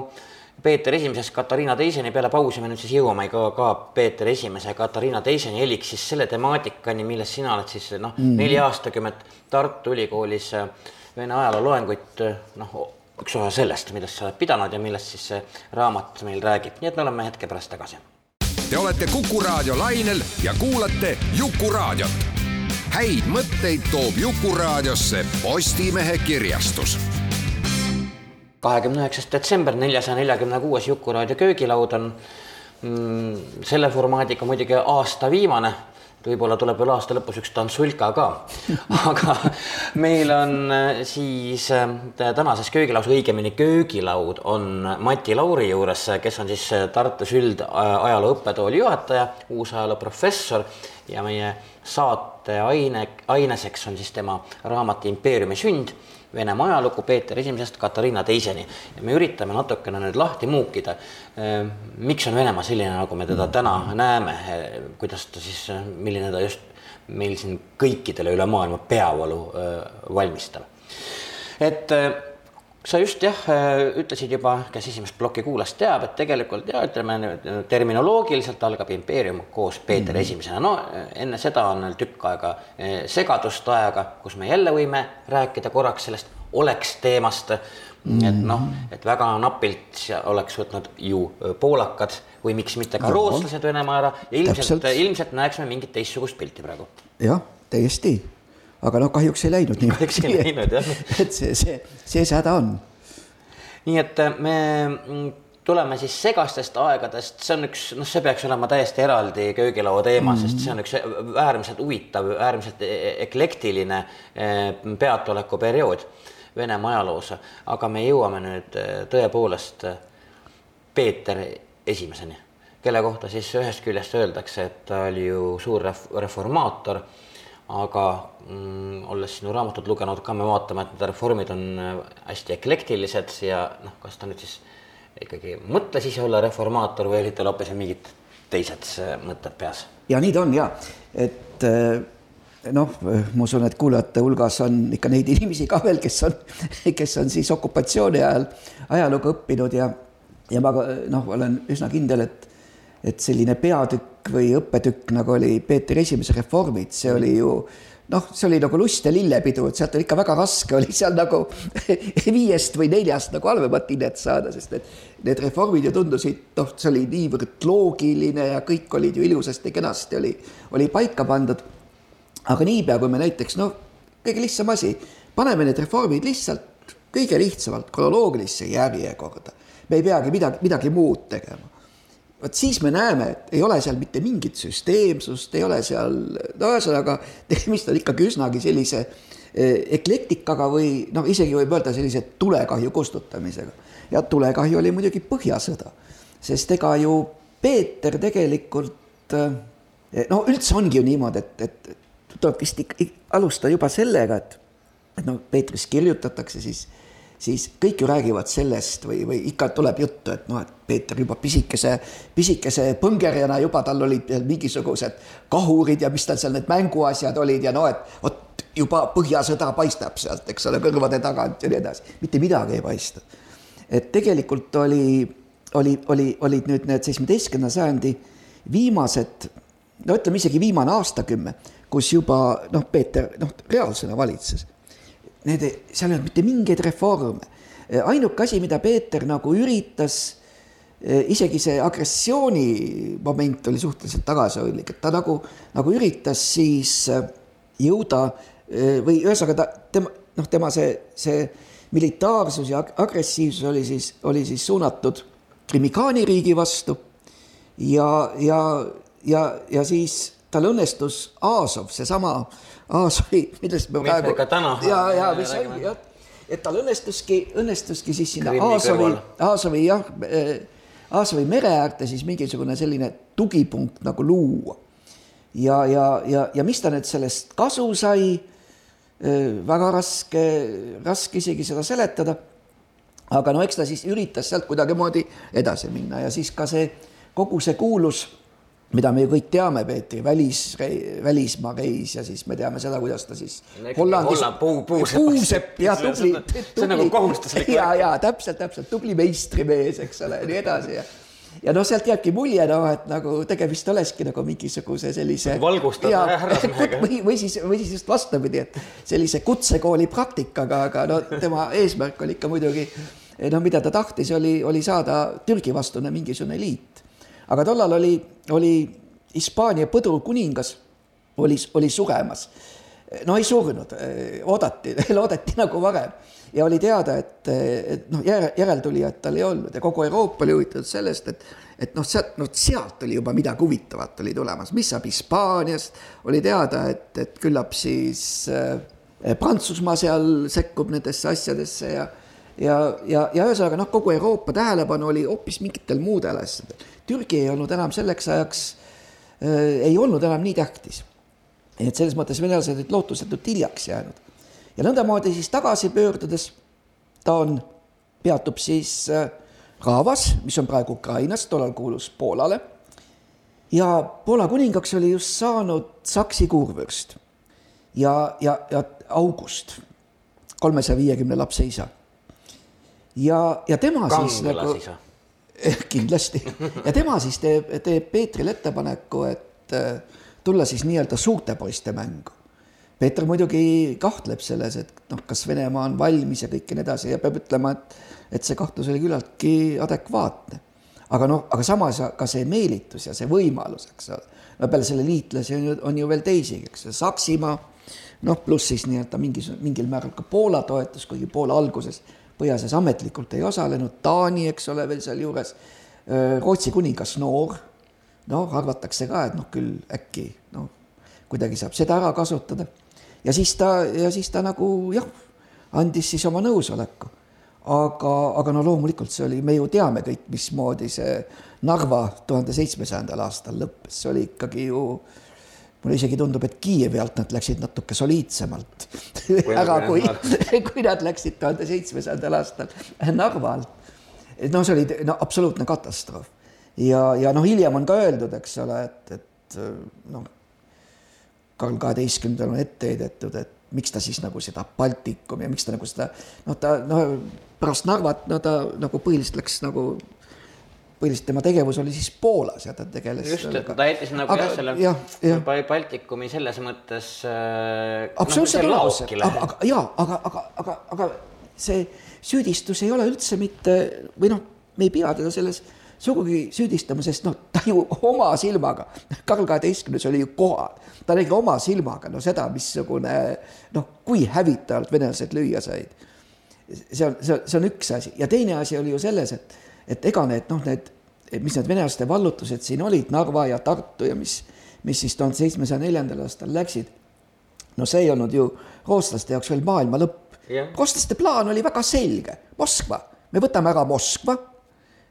Peeter Esimesest Katariina Teiseni peale pausi me nüüd siis jõuame ka, ka Peeter Esimese Katariina Teiseni eliks siis selle temaatikani, milles sina oled siis noh mm -hmm., neli aastakümmet Tartu Ülikoolis äh, Vene ajaloo loenguid noh, üks osa sellest, millest sa oled pidanud ja millest siis see raamat meil räägib, nii et me oleme hetke pärast tagasi Te olete Kuku raadio lainel ja kuulate Jukuraadiot. häid mõtteid toob Jukuraadiosse Postimehe kirjastus. Kahekümne üheksas detsember, neljasaja neljakümne kuues Jukuraadio köögilaud on mm, selle formaadiga muidugi aasta viimane võib-olla tuleb veel aasta lõpus üks tantsulka ka. aga meil on äh, siis äh, tänases köögilaus, õigemini köögilaud on Mati Lauri juures, kes on siis äh, Tartus üldajaloo õppetooli juhataja, uusajaloo professor ja meie saate aine, aineseks on siis tema raamat Impeeriumi sünd Venemaa ajalugu Peeter Esimesest Katariina Teiseni ja me üritame natukene nüüd lahti muukida. Ehm, miks on Venemaa selline, nagu me teda täna näeme, ehm, kuidas ta siis, milline ta just meil siin kõikidele üle maailma peavalu ehm, valmistab. et sa just jah, ütlesid juba, kes esimest plokki kuulas, teab, et tegelikult ja ütleme terminoloogiliselt algab impeerium koos Peeter mm -hmm. Esimesena, no enne seda on veel tükk aega eh, segadust aega, kus me jälle võime rääkida korraks sellest oleks teemast mm. -hmm. et noh, et väga napilt oleks võtnud ju poolakad või miks mitte ka no, rootslased Venemaa ära ja ilmselt, ilmselt näeksime mingit teistsugust pilti praegu. jah, täiesti aga noh, kahjuks ei läinud nii. kahjuks ei läinud jah. et see, see, see see häda on. nii et äh, me mm, tuleme siis segastest aegadest, see on üks, noh, see peaks olema täiesti eraldi köögilaua teema mm, -hmm. sest see on üks äärmiselt huvitav, äärmiselt e-, e-, eklektiline äh, peatolekuperiood Venemaa ajaloos, aga me jõuame nüüd tõepoolest Peeter Esimeseni, kelle kohta siis ühest küljest öeldakse, et ta oli ju suur ref-, reformaator aga mm, olles sinu raamatut lugenud ka, me vaatame, et need reformid on äh, hästi eklektilised ja noh, kas ta nüüd siis ikkagi mõtles ise olla reformaator või olid tal hoopis mingid teised äh, mõtted peas? ja nii ta on ja, et äh, noh, ma usun, et kuulajate hulgas on ikka neid inimesi ka veel, kes on, kes on siis okupatsiooni ajal ajalugu õppinud ja, ja ma noh, olen üsna kindel, et et selline peatükk või õppetükk, nagu oli Peeter Esimese reformid, see oli ju noh, see oli nagu lust ja lillepidu, et sealt oli ikka väga raske oli seal nagu viiest või neljast nagu halvemat hinnet saada, sest need, need reformid ju tundusid, noh, see oli niivõrd loogiline ja kõik olid ju ilusasti-kenasti oli, oli paika pandud. aga niipea, kui me näiteks noh, kõige lihtsam asi, paneme need reformid lihtsalt kõige lihtsamalt kronoloogilisse järjekorda. me ei peagi midagi, midagi muud tegema vot siis me näeme, et ei ole seal mitte mingit süsteemsust, ei ole seal, no ühesõnaga, tegemist on ikkagi üsnagi sellise eh, eklektikaga või noh, isegi võib öelda sellise tulekahju kustutamisega. ja tulekahju oli muidugi Põhjasõda, sest ega ju Peeter tegelikult eh, no üldse ongi ju niimoodi, et, et tuleb vist alustada juba sellega, et et noh, Peetris kirjutatakse siis siis kõik ju räägivad sellest või, või ikka tuleb juttu, et noh, et Peeter juba pisikese, pisikese põngerjana juba tal olid mingisugused kahurid ja mis tal seal need mänguasjad olid ja no et vot juba Põhjasõda paistab sealt, eks ole, kõrvade tagant ja nii edasi, mitte midagi ei paista. et tegelikult oli, oli, oli, olid nüüd need seitsmeteistkümnenda sajandi viimased, no ütleme isegi viimane aastakümme, kus juba noh, Peeter noh, reaalsena valitses need, seal ei olnud mitte mingeid reforme. ainuke asi, mida Peeter nagu üritas, isegi see agressiooni moment oli suhteliselt tagasihoidlik, et ta nagu, nagu üritas siis jõuda või ühesõnaga ta, tema, noh, tema see, see militaarsus ja agressiivsus oli siis, oli siis suunatud Krimikaani riigi vastu ja, ja, ja, ja siis tal õnnestus Aasov, seesama Aasovi, millest me praegu. ja, ja mis ongi jah, et tal õnnestuski, õnnestuski siis sinna Aasovi Aasovi jah, Aasovi mere äärde siis mingisugune selline tugipunkt nagu luua. ja, ja, ja, ja mis ta nüüd sellest kasu sai, väga raske, raske isegi seda seletada aga no eks ta siis üritas sealt kuidagimoodi edasi minna ja siis ka see kogu see kuulus, mida me ju kõik teame, Peetri, välis, välismaa reis ja siis me teame seda, kuidas ta siis Hollandis Holland- puu- puusepp. puusepp ja on- tubli, see on nagu kohustuslik ja ja täpselt, täpselt tubli meistrimees, eks ole, ja nii edasi ja ja noh, sealt jääbki mulje noh, et nagu tegemist olekski nagu mingisuguse sellise Valgustada ja- härrasmehega. või, või siis, või siis just vastupidi, et sellise kutsekooli praktikaga, aga no tema eesmärk oli ikka muidugi no mida ta tahtis, oli, oli saada Türgi vastune mingisugune liit. aga tollal oli, oli Hispaania põdrukuningas oli, oli suremas. no ei surnud, oodati, loodeti nagu varem. Ja oli teada, et, et noh, järel, järeltulijat tal ei olnud ja kogu Euroopa oli huvitatud sellest, et et noh, sealt, noh sealt oli juba midagi huvitavat oli tulemas, mis saab Hispaaniast, oli teada, et, et küllap siis äh, Prantsusmaa seal sekkub nendesse asjadesse ja ja, ja, ja ühesõnaga noh, kogu Euroopa tähelepanu oli hoopis mingitel muudel asjadel. Türgi ei olnud enam selleks ajaks äh,, ei olnud enam nii tähtis. et selles mõttes venelased olid lootusetult hiljaks jäänud. ja nõndamoodi siis tagasi pöördudes ta on, peatub siis äh, Raavas, mis on praegu Ukrainas, tollal kuulus Poolale. ja Poola kuningaks oli just saanud Saksi kurvürst ja, ja, ja August, kolmesaja viiekümne lapse isa. ja, ja tema siis kangelas nagu isa. kindlasti ja tema siis teeb, teeb Peetrile ettepaneku, et äh, tulla siis nii-öelda suurte poiste mängu. Peeter muidugi kahtleb selles, et noh, kas Venemaa on valmis ja kõik ja nii edasi ja peab ütlema, et, et see kahtlus oli küllaltki adekvaatne. aga noh, aga samas ka see meelitus ja see võimalus, eks ole, no peale selle liitlasi on ju, on ju veel teisigi, eks ju, Saksimaa, noh, pluss siis nii-öelda mingis, mingil määral ka Poola toetus, kuigi Poola alguses põhjaosas ametlikult ei osalenud, Taani, eks ole, veel sealjuures, Rootsi kuningas noor, noh, arvatakse ka, et noh, küll äkki noh, kuidagi saab seda ära kasutada. ja siis ta, ja siis ta nagu jah, andis siis oma nõusoleku. aga, aga no loomulikult see oli, me ju teame kõik, mismoodi see Narva tuhande seitsmesajandal aastal lõppes, see oli ikkagi ju mulle isegi tundub, et Kiievi alt nad läksid natuke soliidsemalt ära, kui, kui nad läksid tuhande seitsmesajandal aastal Narva alt. no see oli no absoluutne katastroof ja, ja noh, hiljem on ka öeldud, eks ole, et, et noh, Karl kaheteistkümnendal on ette heidetud, et miks ta siis nagu seda Baltikumi ja miks ta nagu seda noh, ta noh, pärast Narvat no ta nagu põhiliselt läks nagu põhiliselt tema tegevus oli siis Poolas ja ta tegeles just, et ta jättis nagu Aga jah, selle jah. Bal- Baltikumi selles mõttes äh, absoluutselt noh, õigesti, laokile. aga, aga jaa, aga, aga, aga, aga see süüdistus ei ole üldse mitte või noh, me ei pea teda selles sugugi süüdistama, sest noh, ta ju oma silmaga, Karl kaheteistkümnes oli ju kohal, ta nägi oma silmaga no seda, missugune noh, kui hävitajalt venelased lüüa said. see on, see on, see on üks asi ja teine asi oli ju selles, et, et ega need noh, need, mis need venelaste vallutused siin olid, Narva ja Tartu ja mis, mis siis tuhande seitsmesaja neljandal aastal läksid. no see ei olnud ju rootslaste jaoks veel maailma lõpp. Jah. rootslaste plaan oli väga selge, Moskva, me võtame ära Moskva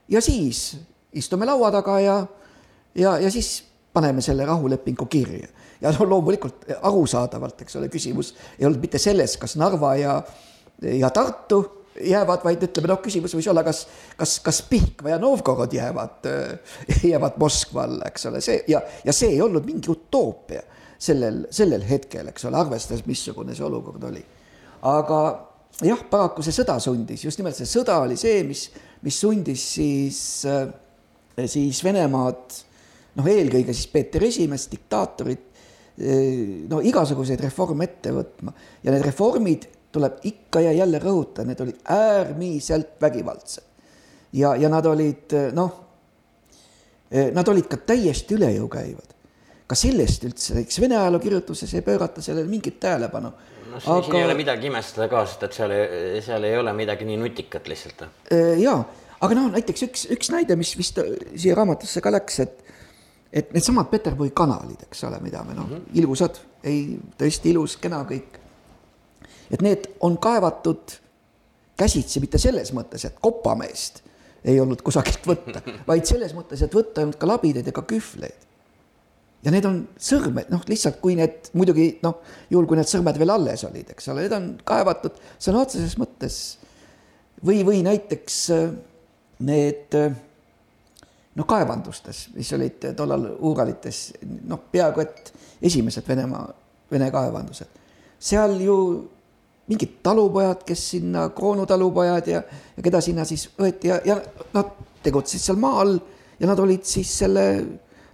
ja siis istume laua taga ja, ja, ja siis paneme selle rahulepingu kirja. ja no loomulikult arusaadavalt, eks ole, küsimus ei olnud mitte selles, kas Narva ja, ja Tartu jäävad, vaid ütleme noh, küsimus võis olla, kas, kas, kas Pihkva ja Novgorod jäävad, jäävad Moskva alla, eks ole, see ja, ja see ei olnud mingi utoopia sellel, sellel hetkel, eks ole, arvestades, missugune see olukord oli. aga jah, paraku see sõda sundis, just nimelt see sõda oli see, mis, mis sundis siis, siis Venemaad, noh, eelkõige siis Peeter Esimest, diktaatorit, no igasuguseid reforme ette võtma ja need reformid tuleb ikka ja jälle rõhutada, need olid äärmiselt vägivaldsed. ja, ja nad olid noh, nad olid ka täiesti üle jõu käivad. ka sellest üldse, eks Vene ajalookirjutuses ei pöörata sellele mingit tähelepanu. noh, siin, siin ei ole midagi imestada ka, sest et seal, seal ei ole midagi nii nutikat lihtsalt. jaa, aga noh, näiteks üks, üks näide, mis vist siia raamatusse ka läks, et et needsamad Peterburi kanalid, eks ole, mida me noh mm -hmm., ilusad, ei, tõesti ilus, kena kõik. Et need on kaevatud käsitsi mitte selles mõttes, et kopameest ei olnud kusagilt võtta, vaid selles mõttes, et võtta ei olnud ka labidaid ega kühvleid. ja need on sõrmed, noh, lihtsalt kui need muidugi noh, juhul kui need sõrmed veel alles olid, eks ole, need on kaevatud sõna otseses mõttes või, või näiteks äh, need noh, kaevandustes, mis olid tollal Uuralites, noh, peaaegu et esimesed Venemaa, Vene kaevandused. seal ju mingid talupojad, kes sinna, kroonutalupojad ja, ja keda sinna siis võeti ja, ja nad tegutsesid seal maa all ja nad olid siis selle,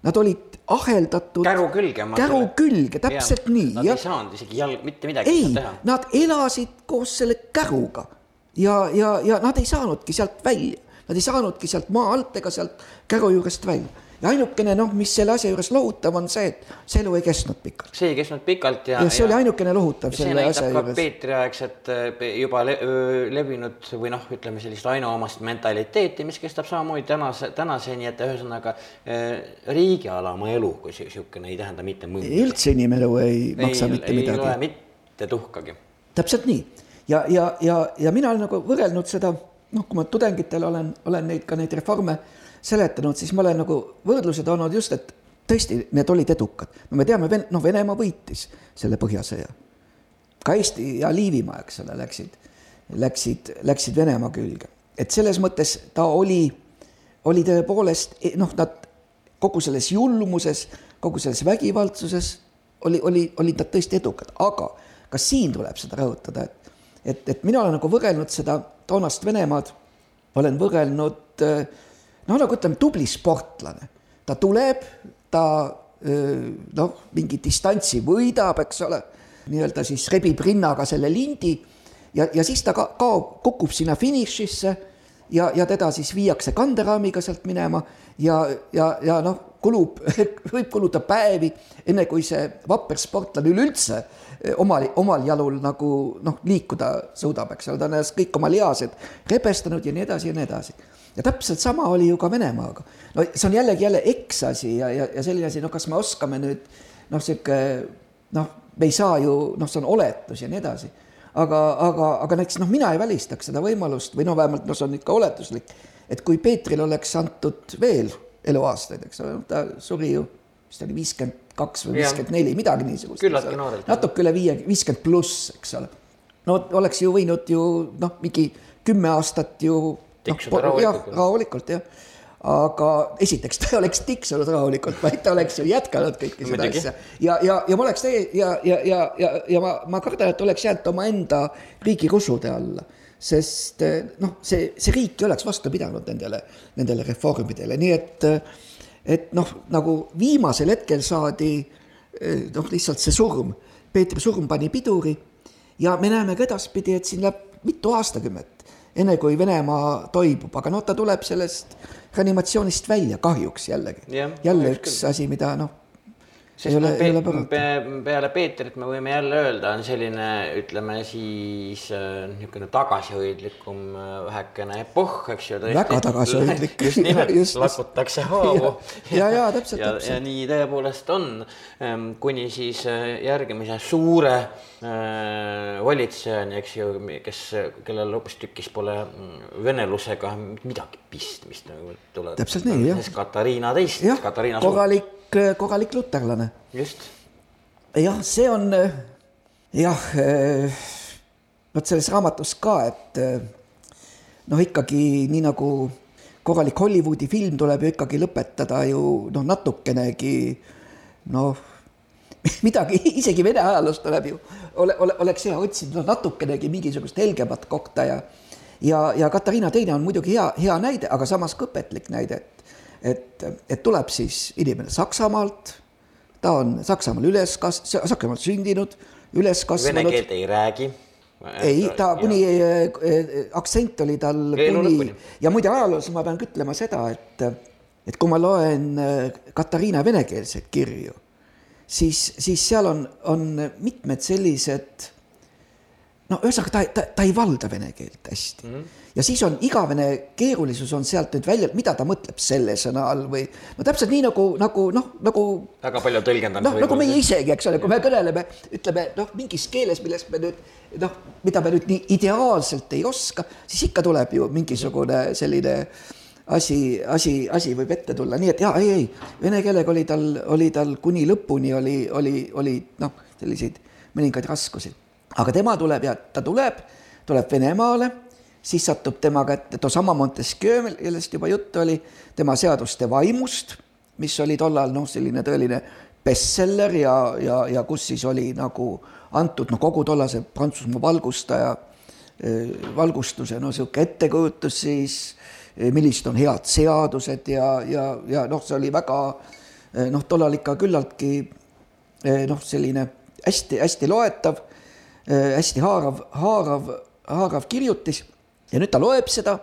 nad olid aheldatud. käru külge. käru külge, täpselt ja, nii. Nad ja, ei saanud isegi jalg, mitte midagi ei, teha. Nad elasid koos selle käruga ja, ja, ja nad ei saanudki sealt välja Nad ei saanudki sealt maa alt ega sealt käru juurest välja. Ja ainukene noh, mis selle asja juures lohutav on see, et see elu ei kestnud pikalt. see ei kestnud pikalt ja. ja see ja, oli ainukene lohutav selle asja juures. Peetri-aegset eh, juba le, levinud või noh, ütleme sellist ainuomast mentaliteeti, mis kestab samamoodi tänase, tänaseni, et ühesõnaga eh, riigiala oma elu kui niisugune ei tähenda mitte mõnda. üldse inimelu ei maksa ei, mitte midagi. ei loe mitte tuhkagi. täpselt nii ja, ja, ja, ja mina olen nagu võrrelnud seda noh, kui ma tudengitele olen, olen neid ka neid reforme seletanud, siis ma olen nagu võrdluse toonud just, et tõesti, need olid edukad. no me teame, noh, Venemaa võitis selle Põhjasõja. ka Eesti ja Liivimaa, eks ole, läksid, läksid, läksid Venemaa külge. et selles mõttes ta oli, oli tõepoolest noh, nad kogu selles julmuses, kogu selles vägivaldsuses oli, oli, olid nad tõesti edukad, aga ka siin tuleb seda rõhutada, et et, et mina olen nagu võrrelnud seda toonast Venemaad, olen võrrelnud noh, nagu ütleme, tubli sportlane. ta tuleb, ta noh, mingi distantsi võidab, eks ole, nii-öelda siis rebib rinnaga selle lindi ja, ja siis ta ka kaob, kukub sinna finišisse ja, ja teda siis viiakse kanderaamiga sealt minema ja, ja, ja noh, kulub, võib kuluda päevi, enne kui see vapper sportlane üleüldse omal, omal jalul nagu noh, liikuda suudab, eks ole, ta on ennast kõik oma lihased rebestanud ja nii edasi ja nii edasi. Ja täpselt sama oli ju ka Venemaaga. no see on jällegi jälle eksasi ja, ja, ja selline asi, noh, kas me oskame nüüd noh, sihuke noh, me ei saa ju noh, see on oletus ja nii edasi aga, aga, aga näiteks noh, mina ei välistaks seda võimalust või no vähemalt noh, see on ikka oletuslik, et kui Peetrile oleks antud veel eluaastaid, eks ole, ta suri ju, vist oli viiskümmend kaks või viiskümmend neli, midagi niisugust. küllaltki noorelt. natuke üle viie, viiskümmend pluss, eks ole. no oleks ju võinud ju noh, mingi kümme aastat ju noh, jah, rahulikult jah. Aga esiteks ta ei oleks tiksunud rahulikult, vaid ta oleks ju jätkanud kõike seda asja. ja, ja, ja ma oleks täie- ja, ja, ja, ja, ja ma, ma kardan, et oleks jäänud omaenda riigi rusude alla. sest noh, see, see riik ei oleks vastu pidanud nendele, nendele reformidele, nii et, et noh, nagu viimasel hetkel saadi noh, lihtsalt see surm, Peetri surm pani piduri ja me näeme ka edaspidi, et siin läheb mitu aastakümmet, enne kui Venemaa toibub, aga noh, ta tuleb sellest reanimatsioonist välja, kahjuks jällegi. jälle üks küll. asi, mida noh, sest ole, pe pe peale Peetrit me võime jälle öelda, on selline, ütleme siis äh, niisugune tagasihoidlikum äh, vähekene epohh, eks ju. väga tagasihoidlik. just nimelt, lakutakse haavu. ja, ja, ja täpselt, täpselt. ja nii tõepoolest on, ähm, kuni siis äh, järgmise suure äh, valitsejani, eks ju, kes, kellel hoopistükkis pole mm, venelusega midagi pistmist nagu tuleb. täpselt nii, jah. Katariina teist. jah, korralik korralik, korralik luterlane. just. jah, see on jah, vot selles raamatus ka, et noh, ikkagi nii nagu korralik Hollywoodi film tuleb ju ikkagi lõpetada ju noh, natukenegi noh, midagi isegi Vene ajaloos tuleb ju, ole, ole, oleks hea otsida noh, natukenegi mingisugust helgemat kohta ja ja, ja Katariina teine on muidugi hea, hea näide, aga samas ka õpetlik näide, et et, et tuleb siis inimene Saksamaalt, ta on Saksamaal üles kas-, Saksamaal sündinud, üles kasvanud. Vene keelt ei räägi. ei, ta kuni äh, aktsent oli tal kuni ja muide ajaloos ma pean ka ütlema seda, et, et kui ma loen äh, Katariina venekeelseid kirju, siis, siis seal on, on mitmed sellised no ühesõnaga ta, ta, ta ei valda vene keelt hästi mm. -hmm. ja siis on igavene keerulisus on sealt nüüd välja, mida ta mõtleb selle sõna all või no täpselt nii nagu, nagu noh, nagu. väga palju tõlgendamist. noh, nagu meie isegi, eks ole, kui me kõneleme, ütleme noh, mingis keeles, millest me nüüd noh, mida me nüüd nii ideaalselt ei oska, siis ikka tuleb ju mingisugune selline asi, asi, asi võib ette tulla, nii et jaa, ei, ei, vene keelega oli tal, oli tal kuni lõpuni oli, oli, oli noh, selliseid mõningaid raskusi aga tema tuleb ja ta tuleb, tuleb Venemaale, siis satub tema kätte toosama Montesquieu, millest juba juttu oli, tema seaduste vaimust, mis oli tollal noh, selline tõeline bestseller ja, ja, ja kus siis oli nagu antud noh, kogu tollase Prantsusmaa valgustaja eh, valgustuse, no niisugune ettekujutus siis, eh, millised on head seadused ja, ja, ja noh, see oli väga eh, noh, tollal ikka küllaltki noh, selline hästi-hästi loetav hästi haarav, haarav, haarav kirjutis. Ja nüüd ta loeb seda.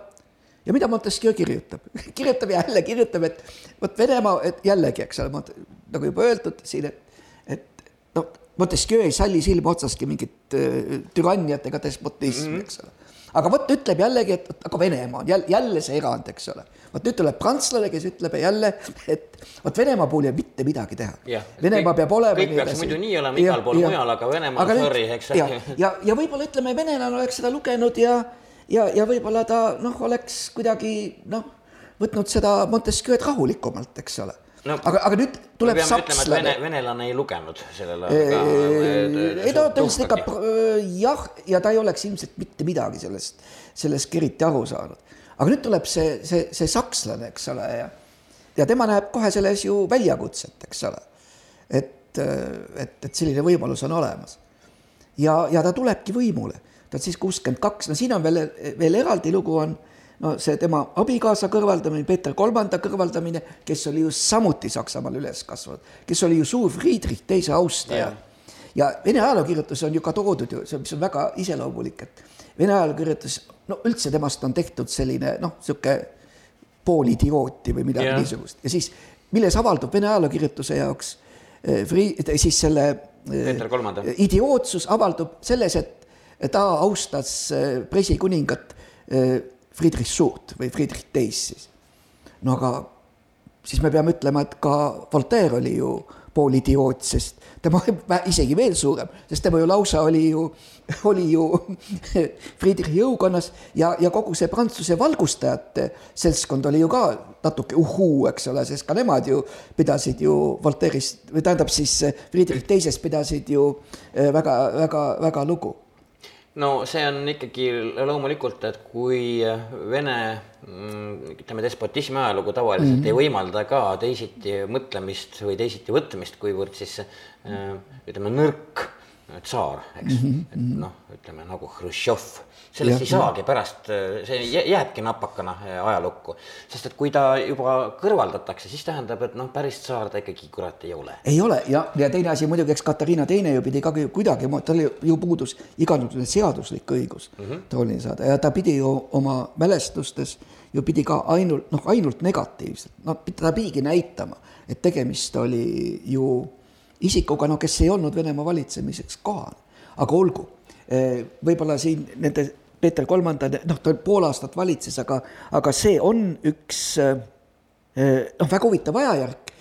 Ja mida Montesquieu kirjutab? Kirjutab jälle, kirjutab, et vot Venemaa, et jällegi, eks ole, nagu juba öeldud siin, et, et noh, Montesquieu ei salli silma otsaski mingit äh, türanniat ega despotismi mm, -hmm. eks ole aga vot ütleb jällegi, et aga Venemaa on jälle, jälle see erand, eks ole. vot nüüd tuleb prantslane, kes ütleb jälle, et vot Venemaa puhul ei mitte midagi teha. Venemaa peab olema. kõik peaks muidu nii olema igal pool mujal, aga Venemaa, sorry, eks. ja, ja, ja võib-olla ütleme, venelane oleks seda lugenud ja, ja, ja võib-olla ta noh, oleks kuidagi noh, võtnud seda Montesquieu'd rahulikumalt, eks ole no, aga, aga nüüd tuleb sakslane. Vene, venelane ei lugenud sellel ajal. ei no ta vist ikka jah, ja ta ei oleks ilmselt mitte midagi sellest, sellest eriti aru saanud. aga nüüd tuleb see, see, see sakslane, eks ole, ja, ja tema näeb kohe selles ju väljakutset, eks ole. et, et, et selline võimalus on olemas. ja, ja ta tulebki võimule, ta on siis kuuskümmend kaks, no siin on veel, veel eraldi lugu on no see tema abikaasa kõrvaldamine, Peeter Kolmanda kõrvaldamine, kes oli ju samuti Saksamaal üles kasvanud, kes oli ju suur Friedrich teise austaja. ja Vene ajalookirjutus on ju ka toodud ju, see, mis on väga iseloomulik, et Vene ajalookirjutus, no üldse temast on tehtud selline noh, niisugune poolidiooti või midagi niisugust. Ja siis milles avaldub Vene ajalookirjutuse jaoks eh, Fri-, siis selle eh, idiootsus avaldub selles, et ta austas eh, presikuningat Friedrich Suurt või Friedrich Teis siis. no aga siis me peame ütlema, et ka Voltaire oli ju pool idioot, sest tema isegi veel suurem, sest tema ju lausa oli ju, oli ju Friedrichi jõukonnas ja, ja kogu see Prantsuse valgustajate seltskond oli ju ka natuke uhuu, eks ole, sest ka nemad ju pidasid ju Voltaire'ist või tähendab siis Friedrich Teisest pidasid ju väga-väga-väga eh, lugu no see on ikkagi loomulikult, et kui Vene mm, ütleme, despotismi ajalugu tavaliselt mm -hmm. ei võimalda ka teisiti mõtlemist või teisiti võtmist, kuivõrd siis äh, ütleme, nõrk tsaar, eks mm, -hmm. et noh, ütleme nagu Hruštšov sellest ja, ei saagi pärast, see jääbki napakana äh, ajalukku. sest et kui ta juba kõrvaldatakse, siis tähendab, et noh, päris tsaar ta ikkagi kurat ei ole. ei ole ja, ja teine asi muidugi, eks Katariina Teine ju pidi ka kuidagi, tal ju puudus igasugune seaduslik õigus mm -hmm. troonile saada ja ta pidi ju oma mälestustes ju pidi ka ainult, noh, ainult negatiivselt, noh, ta pidigi näitama, et tegemist oli ju isikuga, no kes ei olnud Venemaa valitsemiseks kohal, aga olgu võib-olla siin nende Peeter Kolmanda, noh, ta pool aastat valitses, aga, aga see on üks eh, noh, väga huvitav ajajärk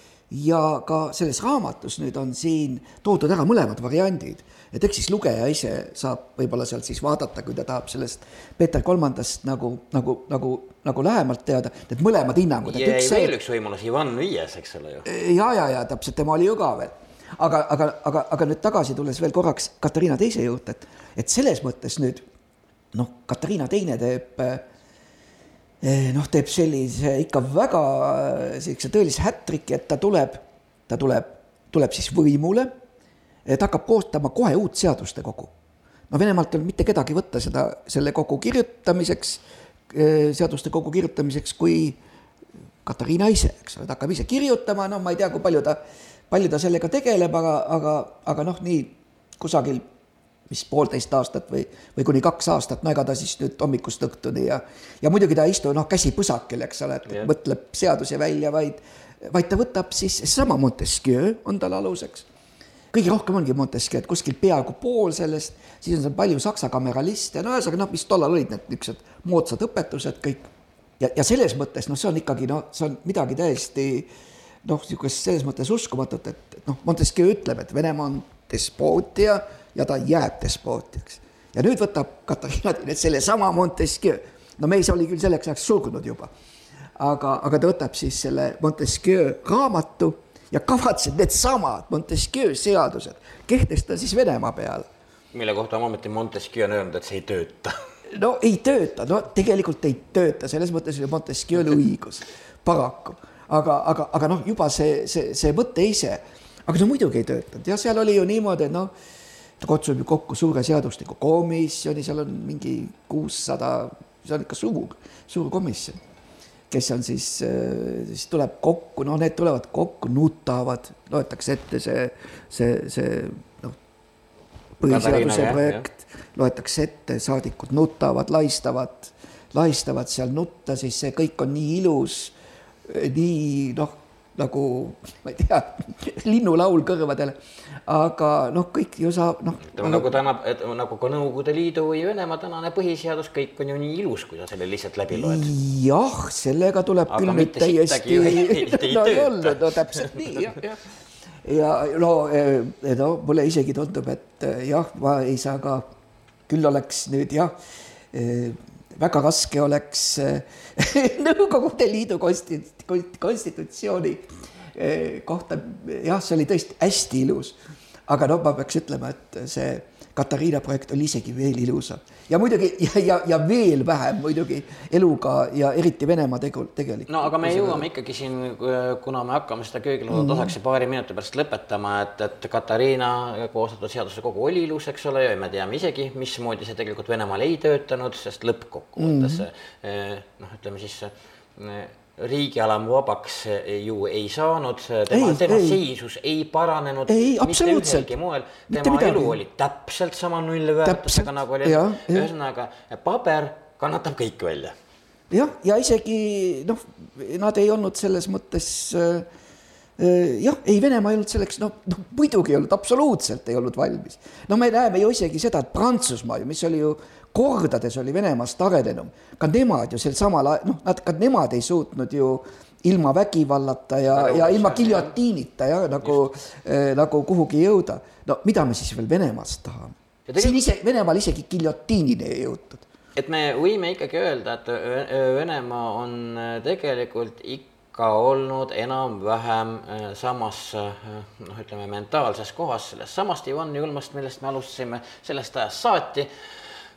ja ka selles raamatus nüüd on siin toodud ära mõlemad variandid. et eks siis lugeja ise saab võib-olla sealt siis vaadata, kui ta tahab sellest Peeter Kolmandast nagu, nagu, nagu, nagu lähemalt teada, need mõlemad hinnangud. jäi veel see... üks võimalus, Ivan Viies, eks ole ju. ja, ja, ja täpselt, tema oli ju ka veel. Aga, aga, aga, aga nüüd tagasi tulles veel korraks Katariina teise juurde, et, et selles mõttes nüüd noh, Katariina Teine teeb eh, noh, teeb sellise ikka väga sellise tõelise hätriki, et ta tuleb, ta tuleb, tuleb siis võimule, ta hakkab koostama kohe uut seaduste kogu. no Venemaalt ei olnud mitte kedagi võtta seda, selle kogu kirjutamiseks, eh, seaduste kogu kirjutamiseks, kui Katariina ise, eks ole, ta hakkab ise kirjutama, no ma ei tea, kui palju ta, palju ta sellega tegeleb, aga, aga, aga noh, nii kusagil mis poolteist aastat või, või kuni kaks aastat, no ega ta siis nüüd hommikust õhtuni ja, ja muidugi ta ei istu noh, käsi põsakil, eks ole, et yeah. mõtleb seadusi välja, vaid, vaid ta võtab siis, seesama Montesquieu on tal aluseks. kõige rohkem ongi Montesquieu, et kuskil peaaegu pool sellest, siis on seal palju saksa kameraliste, no ühesõnaga noh, mis tollal olid need niisugused moodsad õpetused kõik. ja, ja selles mõttes noh, see on ikkagi noh, see on midagi täiesti noh, niisugust selles mõttes uskumatut, et noh, Montesquieu ütleb, et Venemaa on despootia ja ta jääb despootiaks. ja nüüd võtab Katariina teine sellesama Montesquieu, no mees oli küll selleks ajaks surnud juba, aga, aga ta võtab siis selle Montesquieu raamatu ja kavatseb needsamad Montesquieu seadused kehtestada siis Venemaa peale. mille kohta ometi Montesquieu on öelnud, et see ei tööta. no ei tööta, no tegelikult ei tööta, selles mõttes oli Montesquieu'l õigus, paraku. Aga, aga, aga noh, juba see, see, see mõte ise, aga no muidugi ei töötanud. Ja seal oli ju niimoodi, et noh, ta kutsub ju kokku suure seadustiku komisjoni, seal on mingi kuussada, see on ikka suur, suur komisjon kes on siis, siis tuleb kokku, noh, need tulevad kokku, nutavad, loetakse ette see, see, see noh, põhiseaduse projekt, loetakse ette, saadikud nutavad, lahistavad, lahistavad seal nutta, siis see kõik on nii ilus, nii noh, nagu ma ei tea, linnulaul kõrvadele aga noh, kõik ju saab noh. ütleme nagu täna, nagu ka Nõukogude Liidu või Venemaa tänane põhiseadus, kõik on ju nii ilus, kui sa selle lihtsalt läbi loed. jah, sellega tuleb aga küll nüüd täiesti. no ei olnud, no täpselt nii jah, jah. ja no, eh, no mulle isegi tundub, et eh, jah, ma ei saa ka, küll oleks nüüd jah eh, väga raske oleks Nõukogude Liidu konstitutsiooni kohta, jah, see oli tõesti hästi ilus. Aga noh, ma peaks ütlema, et see Katariina projekt oli isegi veel ilusam ja muidugi ja, ja, ja veel vähem muidugi eluga ja eriti Venemaa tegu, tegelikult. no aga me jõuame ikkagi siin, kuna me hakkame seda köögilaua mm. tasaks paari minuti pärast lõpetama, et, et Katariina koostatud seaduse kogu oli ilus, eks ole, ja me teame isegi, mismoodi see tegelikult Venemaal ei töötanud, sest lõppkokkuvõttes mm. noh, ütleme siis riigialam vabaks ju ei saanud, tema, tema ei. seisus ei paranenud ei, moel, tema elu oli täpselt sama nullväärtusega nagu oli, ühesõnaga paber kannatab kõik välja. jah, ja isegi noh, nad ei olnud selles mõttes äh, äh jah, ei, Venemaa ei olnud selleks, noh, noh muidugi ei olnud, absoluutselt ei olnud valmis. no me näeme ju isegi seda, et Prantsusmaa ju, mis oli ju kordades oli Venemaast arenenum, ka nemad ju sel samal ajal, noh, nad, ka nemad ei suutnud ju ilma vägivallata ja, ja ilma giljotiinita ja nagu äh,, nagu kuhugi jõuda. no mida me siis veel Venemaast tahame? siin ise, Venemaal isegi giljotiinini ei jõutud. et me võime ikkagi öelda, et Venemaa on äh, tegelikult ikka olnud enam-vähem äh, samas noh, ütleme mentaalses kohas sellest samast Ivan Julmast, millest me alustasime, sellest ajast saati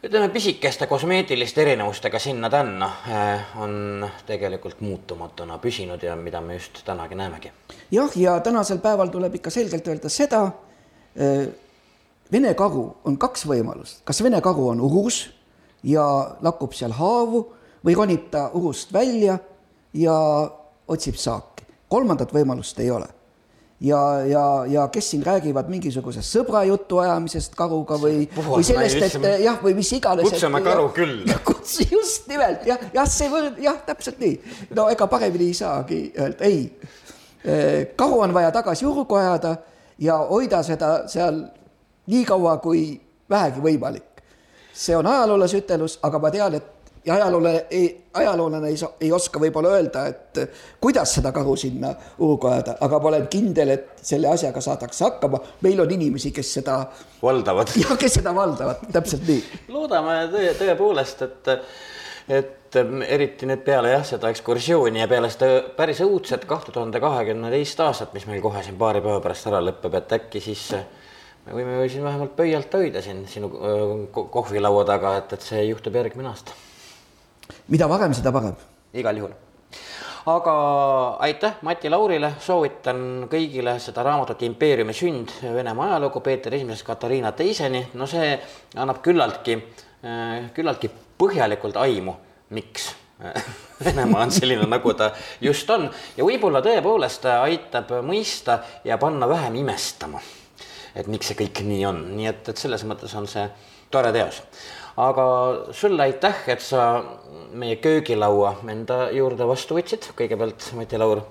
ütleme pisikeste kosmeetiliste erinevustega sinna-tänna eh, on tegelikult muutumatuna püsinud ja mida me just tänagi näemegi. jah, ja tänasel päeval tuleb ikka selgelt öelda seda, eh, Vene karu on kaks võimalust, kas Vene karu on urus ja lakub seal haavu või ronib ta urust välja ja otsib saaki. kolmandat võimalust ei ole ja, ja, ja kes siin räägivad mingisugusest sõbra jutu ajamisest karuga või, või sellest, et jah, või mis iganes. kutsume et, karu külla. kutsu just nimelt jah, jah, see võrd-, jah, täpselt nii. no ega paremini ei saagi öelda, ei. Eh, karu on vaja tagasi urgu ajada ja hoida seda seal nii kaua, kui vähegi võimalik. see on ajaloolase ütelus, aga ma tean, et ja ajaloole ei, ajaloolane ei, ei oska võib-olla öelda, et kuidas seda karu sinna urgu ajada, aga ma olen kindel, et selle asjaga saadakse hakkama. meil on inimesi, kes seda valdavad. jah, kes seda valdavad, täpselt nii. loodame tõe, tõepoolest, et, et eriti nüüd peale jah, seda ekskursiooni ja peale seda päris õudset kahte tuhande kahekümne teist aastat, mis meil kohe siin paari päeva pärast ära lõpeb, et äkki siis me võime ju siin vähemalt pöialt hoida siin sinu kohvilaua taga, et, et see juhtub järgmine aasta mida varem, seda parem. igal juhul. aga aitäh Mati Laurile, soovitan kõigile seda raamatut Impeeriumi sünd, Venemaa ajalugu Peeter Esimesest Katariina teiseni, no see annab küllaltki, küllaltki põhjalikult aimu, miks Venemaa on selline, nagu ta just on. Ja võib-olla tõepoolest aitab mõista ja panna vähem imestama, et miks see kõik nii on, nii et, et selles mõttes on see tore teos aga sulle aitäh, et sa meie köögilaua enda juurde vastu võtsid, kõigepealt Mati Laur.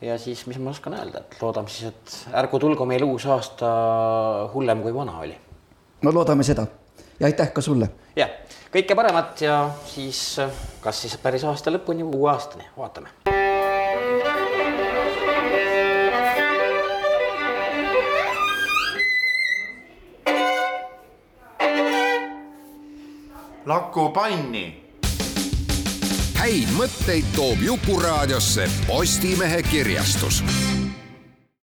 ja siis, mis ma oskan öelda, et loodame siis, et ärgu tulgu meil uus aasta hullem kui vana oli. no loodame seda ja aitäh ka sulle. jah, kõike paremat ja siis kas siis päris aasta lõpuni, uue aastani, vaatame. Laku panni. Häid mõtteid toob Jukuraadiosse Postimehe kirjastus